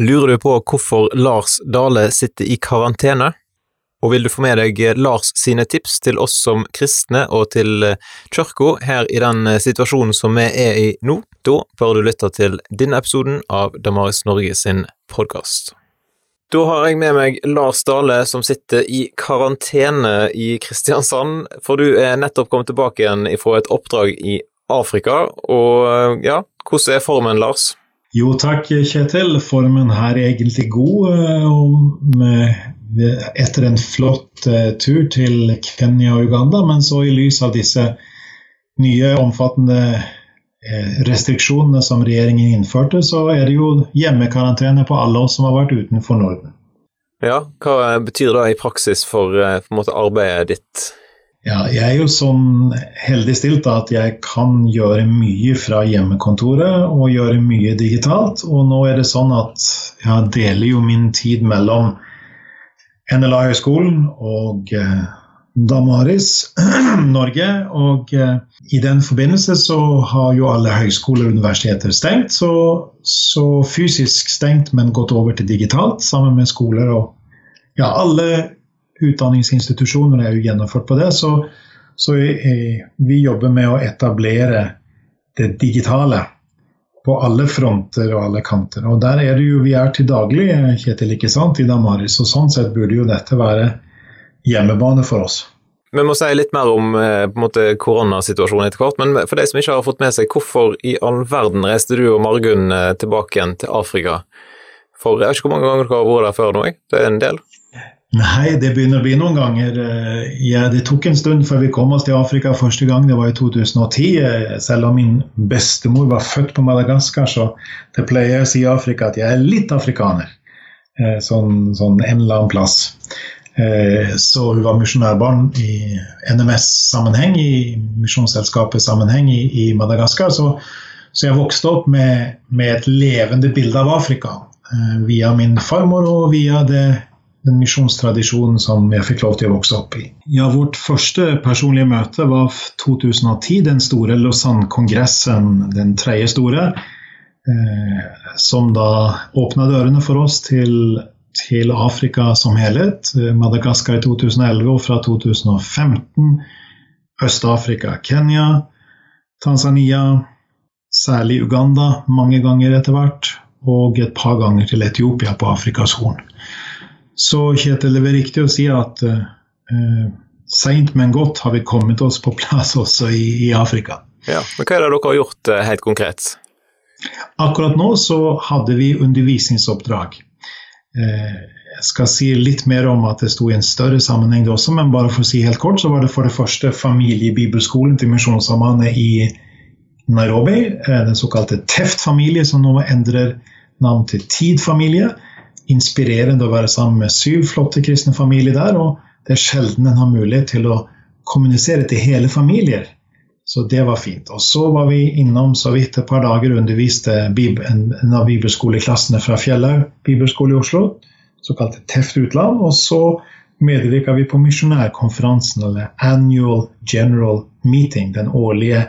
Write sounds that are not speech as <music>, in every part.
Lurer du på hvorfor Lars Dale sitter i karantene? Og vil du få med deg Lars sine tips til oss som kristne og til kirka her i den situasjonen som vi er i nå, da bør du lytte til denne episoden av Damaris Norge sin podkast. Da har jeg med meg Lars Dale som sitter i karantene i Kristiansand, for du er nettopp kommet tilbake igjen fra et oppdrag i Afrika, og ja, hvordan er formen, Lars? Jo takk, Kjetil. Formen her er egentlig god. Eh, etter en flott eh, tur til Kenya og Uganda, men så i lys av disse nye, omfattende eh, restriksjonene som regjeringen innførte, så er det jo hjemmekarantene på alle oss som har vært utenfor Norden. Ja, Hva betyr det i praksis for måte, arbeidet ditt ja, jeg er jo sånn heldig stilt at jeg kan gjøre mye fra hjemmekontoret og gjøre mye digitalt. Og nå er det sånn at jeg deler jo min tid mellom NLA-høgskolen og eh, Damaris <clears throat> Norge. Og eh, i den forbindelse så har jo alle høyskoler og universiteter stengt. Så, så, fysisk stengt, men gått over til digitalt sammen med skoler og ja, alle utdanningsinstitusjoner er jo gjennomført på det. Så, så vi jobber med å etablere det digitale på alle fronter og alle kanter. Og der er det jo vi er til daglig, Kjetil, ikke sant, i Damaris. Og sånn sett burde jo dette være hjemmebane for oss. Vi må si litt mer om eh, måte, koronasituasjonen etter hvert, men for de som ikke har fått med seg, hvorfor i all verden reiste du og Margunn eh, tilbake igjen til Afrika? For jeg vet ikke hvor mange ganger dere har vært der før nå, det er en del? Nei, det begynner å bli noen ganger. Eh, ja, det tok en stund før vi kom oss til Afrika første gang. Det var i 2010. Eh, selv om min bestemor var født på Madagaskar, så det pleier jeg å si i Afrika at jeg er litt afrikaner. Eh, sånn, sånn en eller annen plass. Så hun var misjonærbarn i NMS-sammenheng, i Misjonsselskapets sammenheng i, i Madagaskar. Så, så, jeg vokste opp med, med et levende bilde av Afrika via min farmor og via det den misjonstradisjonen som jeg fikk lov til å vokse opp i. Ja, Vårt første personlige møte var 2010, den store Lausanne-kongressen, den tredje store, eh, som da åpna dørene for oss til, til, Afrika som helhet. Madagaskar i 2011 og fra 2015 Øst-Afrika, Kenya, Tanzania, særlig Uganda mange ganger etter hvert, og et par ganger til Etiopia på Afrikas Horn. Så Kjetil, det er riktig å si at uh, seint, men godt har vi kommet oss på plass også i, i Afrika. Ja, men Hva er det dere har gjort uh, helt konkret? Akkurat nå så hadde vi undervisningsoppdrag. Uh, jeg skal si litt mer om at det sto i en større sammenheng det også, men bare for å si helt kort, så var det for det første familiebibelskolen til Misjonssambandet i Nairobi, den såkalte Teft-familie, som nå endrer navn til Tid-familie inspirerende å være sammen med syv flotte kristne familier der. Og det er sjelden en har mulighet til å kommunisere til hele familier. Så det var fint. Og så var vi innom så vidt et par dager og underviste en av bibelskoleklassene fra Fjellhaug bibelskole i Oslo, såkalt Teft utland. Og så medvirka vi på misjonærkonferansen, eller Annual General Meeting, den årlige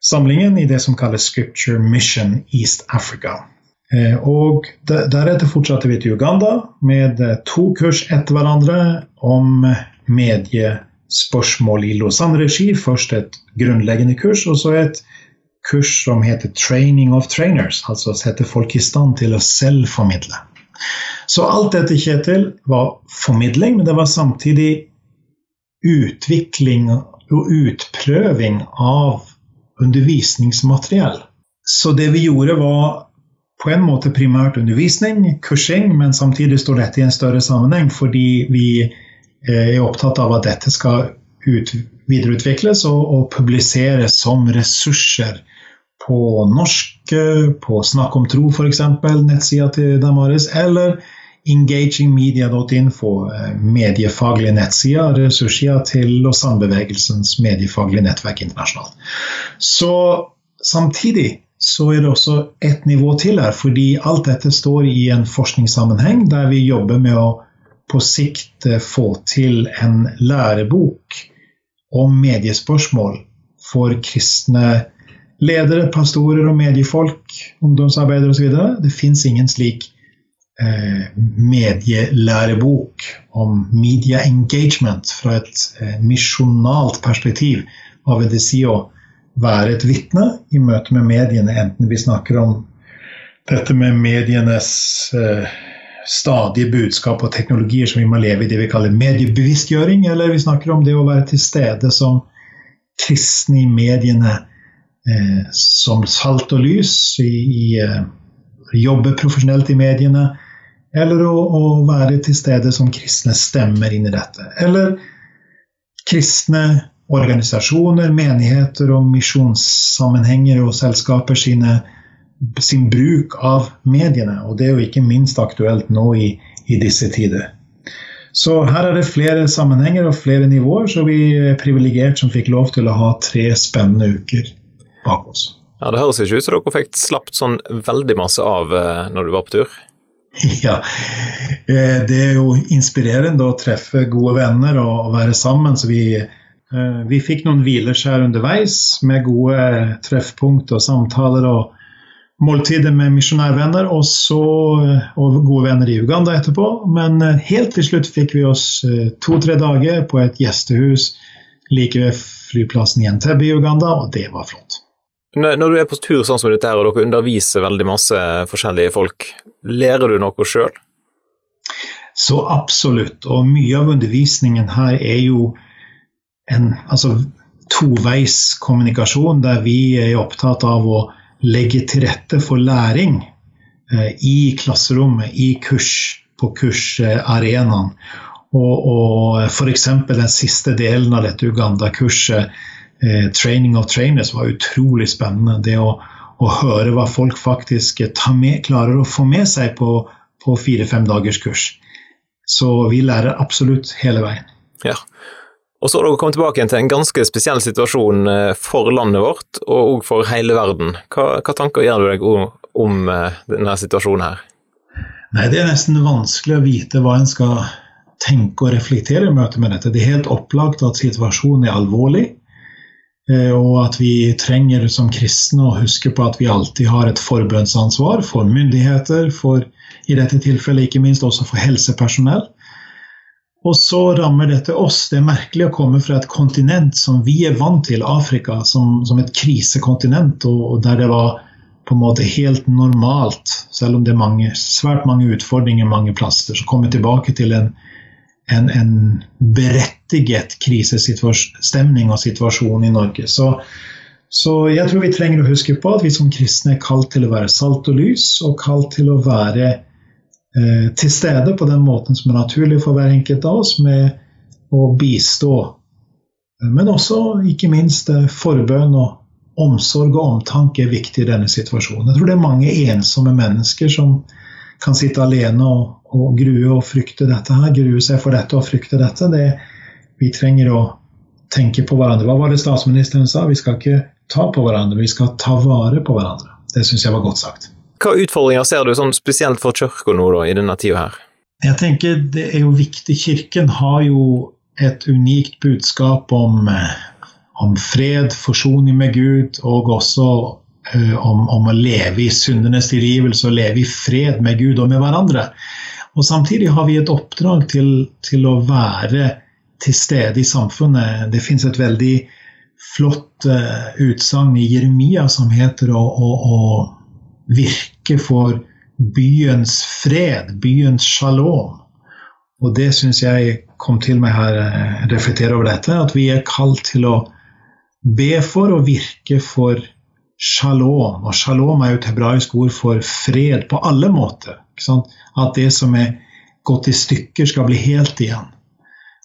samlingen i det som kalles Scripture Mission East Africa. Eh, og deretter fortsatte vi til Uganda med eh, to kurs etter hverandre om mediespørsmål i Lausanne-regi. Først et grunnleggende kurs, og så et kurs som heter 'Training of Trainers', altså sette folk i stand til å selv formidle. Så alt dette, Kjetil, var formidling, men det var samtidig utvikling og utprøving av undervisningsmateriell. Så det vi gjorde, var på en måte primært undervisning, kursing, men samtidig står dette i en større sammenheng fordi vi eh, er opptatt av at dette skal ut, videreutvikles og, og, publiseres som ressurser på norsk, på Snakk om tro f.eks., nettsida til Damaris, eller engagingmedia.info, mediefaglig nettside, ressurssida til Lausanne-bevegelsens mediefaglige nettverk internasjonalt. Så samtidig så er det også et nivå til her, fordi alt dette står i en forskningssammenheng der vi jobber med å på sikt eh, få til en lærebok om mediespørsmål for kristne ledere, pastorer og mediefolk, ungdomsarbeidere osv. Det fins ingen slik eh, medielærebok om media engagement fra et eh, misjonalt perspektiv. Hva vil det si å være et vitne i møte med mediene, enten vi snakker om dette med medienes eh, stadige budskap og teknologier som vi må leve i det vi kaller mediebevisstgjøring, eller vi snakker om det å være til stede som kristne i mediene eh, som salt og lys, i, i eh, jobbe profesjonelt i mediene, eller å, å, være til stede som kristne stemmer inn i dette. Eller kristne organisasjoner, menigheter og misjonssammenhenger og selskaper sine sin bruk av mediene. Og det er jo ikke minst aktuelt nå i, i disse tider. Så her er det flere sammenhenger og flere nivåer, så vi er privilegert som fikk lov til å ha tre spennende uker bak oss. Ja, Det høres ikke ut som dere fikk slappet sånn veldig masse av eh, når du var på tur? <laughs> Ja, eh, det er jo inspirerende å treffe gode venner og være sammen. Så vi, vi fikk noen hvileskjær underveis med gode treffpunkt og samtaler og måltider med misjonærvenner og, så, og gode venner i Uganda etterpå. Men eh, helt til slutt fikk vi oss eh, to-tre dager på et gjestehus like ved flyplassen i Entebbe i Uganda, og det var flott. Når du er på tur sånn som dette her, og dere underviser veldig masse forskjellige folk, lærer du noe sjøl? Så absolutt. Og mye av undervisningen her er jo en altså, toveis kommunikasjon, der vi er opptatt av å legge til rette for læring eh, i klasserommet, i kurs, på kursarenaen. Og, og f.eks. den siste delen av dette Uganda-kurset, eh, 'Training of Trainers', var utrolig spennende. Det å, å høre hva folk faktisk med, klarer å få med seg på, på fire-fem dagers kurs. Så vi lærer absolutt hele veien. Ja, og så har dere kommet tilbake til en ganske spesiell situasjon eh, for landet vårt, og òg for hele verden. Hva, hva, tanker gjør du deg om, om eh, denne situasjonen her? Nei, Det er nesten vanskelig å vite hva en skal tenke og reflektere i møte med dette. Det er helt opplagt at situasjonen er alvorlig, eh, og at vi trenger som kristne å huske på at vi alltid har et forbønnsansvar for myndigheter, for i dette tilfellet ikke minst også for helsepersonell. Og så rammer dette oss. Det er merkelig å komme fra et kontinent som vi er vant til, Afrika, som, som et krisekontinent, og, og, der det var på en måte helt normalt, selv om det er mange, svært mange utfordringer mange plasser, så komme tilbake til en, en, en berettiget krisestemning og situasjon i Norge. Så, så jeg tror vi trenger å huske på at vi som kristne er kalt til å være salt og lys, og kalt til å være til stede på den måten som er naturlig for hver enkelt av oss, med å bistå. Men også, ikke minst, eh, forbønn og omsorg og omtanke er viktig i denne situasjonen. Jeg tror det er mange ensomme mennesker som kan sitte alene og, og grue og frykte dette her. Grue seg for dette og frykte dette. Det, vi trenger å tenke på hverandre. Hva var det statsministeren sa? Vi skal ikke ta på hverandre, vi skal ta vare på hverandre. Det syns jeg var godt sagt. Hva utfordringer ser du sånn spesielt for kirka nå da, i denne tida her? Jeg tenker Det er jo viktig. Kirken har jo et unikt budskap om, eh, om fred, forsoning med Gud, og også uh, om, om, å leve i syndenes tilgivelse og leve i fred med Gud og med hverandre. Og Samtidig har vi et oppdrag til, til å være til stede i samfunnet. Det fins et veldig flott uh, utsagn i Jeremia som heter å, å, å virke for byens fred, byens shalom. Og det syns jeg kom til meg her, eh, reflektere over dette, at vi er kalt til å be for og virke for shalom. Og shalom er jo et hebraisk ord for fred på alle måter. At det som er gått i stykker, skal bli helt igjen.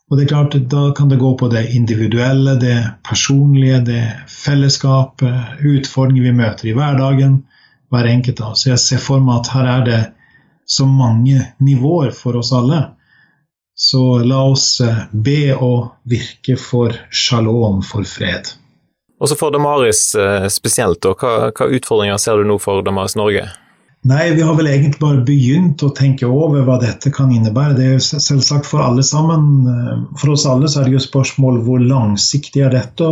Og det er klart, Da kan det gå på det individuelle, det personlige, det fellesskapet, utfordringer vi møter i hverdagen hver enkelt av oss. Jeg ser for meg at her er det så mange nivåer for oss alle. Så la oss eh, be og virke for shalom, for fred. Også for Damaris spesielt, spesielt, hva, hva utfordringer ser du nå for Damaris Norge? Nei, vi har vel egentlig bare begynt å tenke over hva dette kan innebære. Det er jo selvsagt for alle sammen. Eh, for oss alle så er det jo spørsmål hvor langsiktig er dette.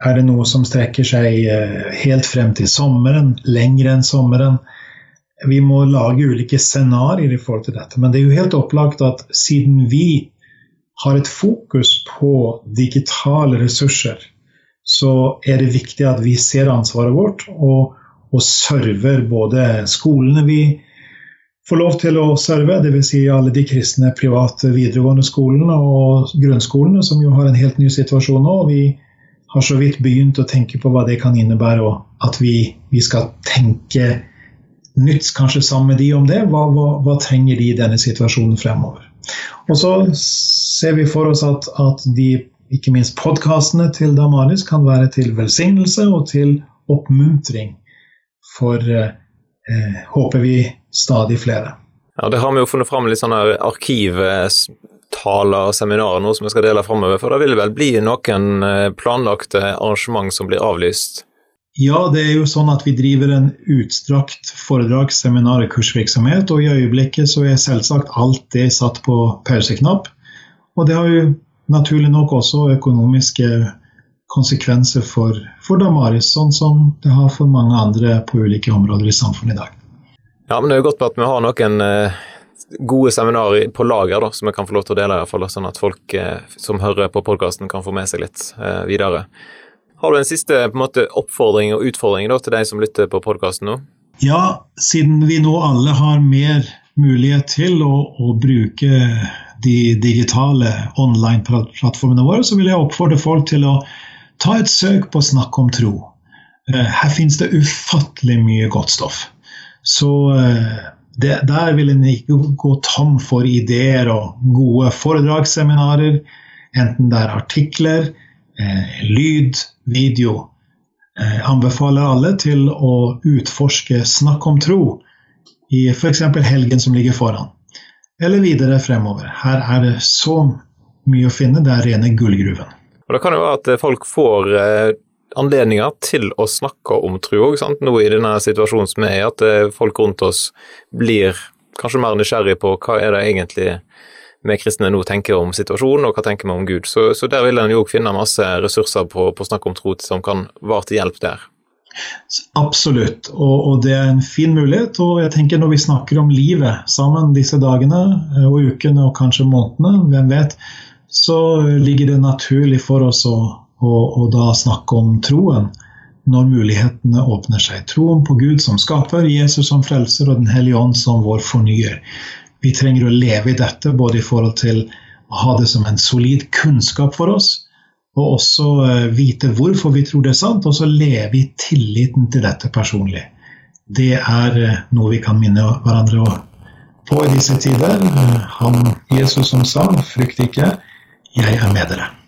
Er det noe som strekker seg eh, helt frem til sommeren, lenger enn sommeren? vi må lage ulike scenarioer i forhold til dette. Men det er jo helt opplagt at siden vi har et fokus på digitale ressurser, så er det viktig at vi ser ansvaret vårt og, og server både skolene vi får lov til å serve, dvs. Si alle de kristne private videregående skolene og grunnskolene, som jo har en helt ny situasjon nå. og Vi har så vidt begynt å tenke på hva det kan innebære, og at vi, vi skal tenke nytt kanskje sammen med de om det. Hva, hva, hva, trenger de i denne situasjonen fremover? Og så ser vi for oss at, at de, ikke minst podkastene til Damaris kan være til velsignelse og til oppmuntring for, eh, håper vi, stadig flere. Ja, Det har vi jo funnet fram litt sånne arkivtaler og seminarer nå som vi skal dele framover. For det vil vel bli noen eh, planlagte arrangement som blir avlyst? Ja, det er jo sånn at vi driver en utstrakt foredrags-, seminar- og kursvirksomhet. Og i øyeblikket så er selvsagt alt det satt på pauseknapp. Og det har jo naturlig nok også økonomiske konsekvenser for, for Damaris, sånn som det har for mange andre på ulike områder i samfunnet i dag. Ja, men det er jo godt på at vi har noen eh, gode seminarer på lager da, som vi kan få lov til å dele, i hvert fall, sånn at folk eh, som hører på podkasten kan få med seg litt eh, videre. Har du en siste en måte, oppfordring og utfordring da, til de som lytter på podkasten nå? Ja, siden vi nå alle har mer mulighet til å, å bruke de digitale online-plattformene våre, så vil jeg oppfordre folk til å ta et søk på Snakk om tro. Her finnes det ufattelig mye godt stoff. Så eh, det, der vil en ikke gå tom for ideer og gode foredragsseminarer, enten det er artikler, eh, lyd, video. Jeg eh, anbefaler alle til å utforske Snakk om tro i f.eks. helgen som ligger foran, eller videre fremover. Her er det så mye å finne, det er rene gullgruven. Og Da kan det være at folk får eh, anledninger til å snakke om tro òg, nå i denne situasjonen som er, at eh, folk rundt oss blir kanskje mer nysgjerrig på hva er det egentlig vi kristne nå tenker om situasjonen, og hva tenker vi om Gud. Så, så der vil en jo finne masse ressurser på, på snakk om tro som kan være til hjelp der. Absolutt, og, og, det er en fin mulighet. Og jeg tenker når vi snakker om livet sammen disse dagene eh, og ukene og kanskje månedene, hvem vet, så ligger det naturlig for oss å, å, og da snakke om troen når mulighetene åpner seg. Troen på Gud som skaper, Jesus som frelser og Den hellige ånd som vår fornyer vi trenger å leve i dette, både i forhold til å ha det som en solid kunnskap for oss, og også uh, vite hvorfor vi tror det er sant, og så leve i tilliten til dette personlig. Det er uh, noe vi kan minne hverandre på disse tider. Uh, han Jesus som sa 'frykt ikke, jeg er med dere'.